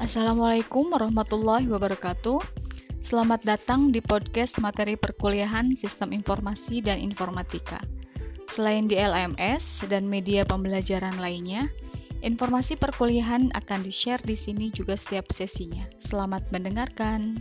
Assalamualaikum warahmatullahi wabarakatuh. Selamat datang di podcast materi perkuliahan Sistem Informasi dan Informatika. Selain di LMS dan media pembelajaran lainnya, informasi perkuliahan akan di-share di sini juga setiap sesinya. Selamat mendengarkan.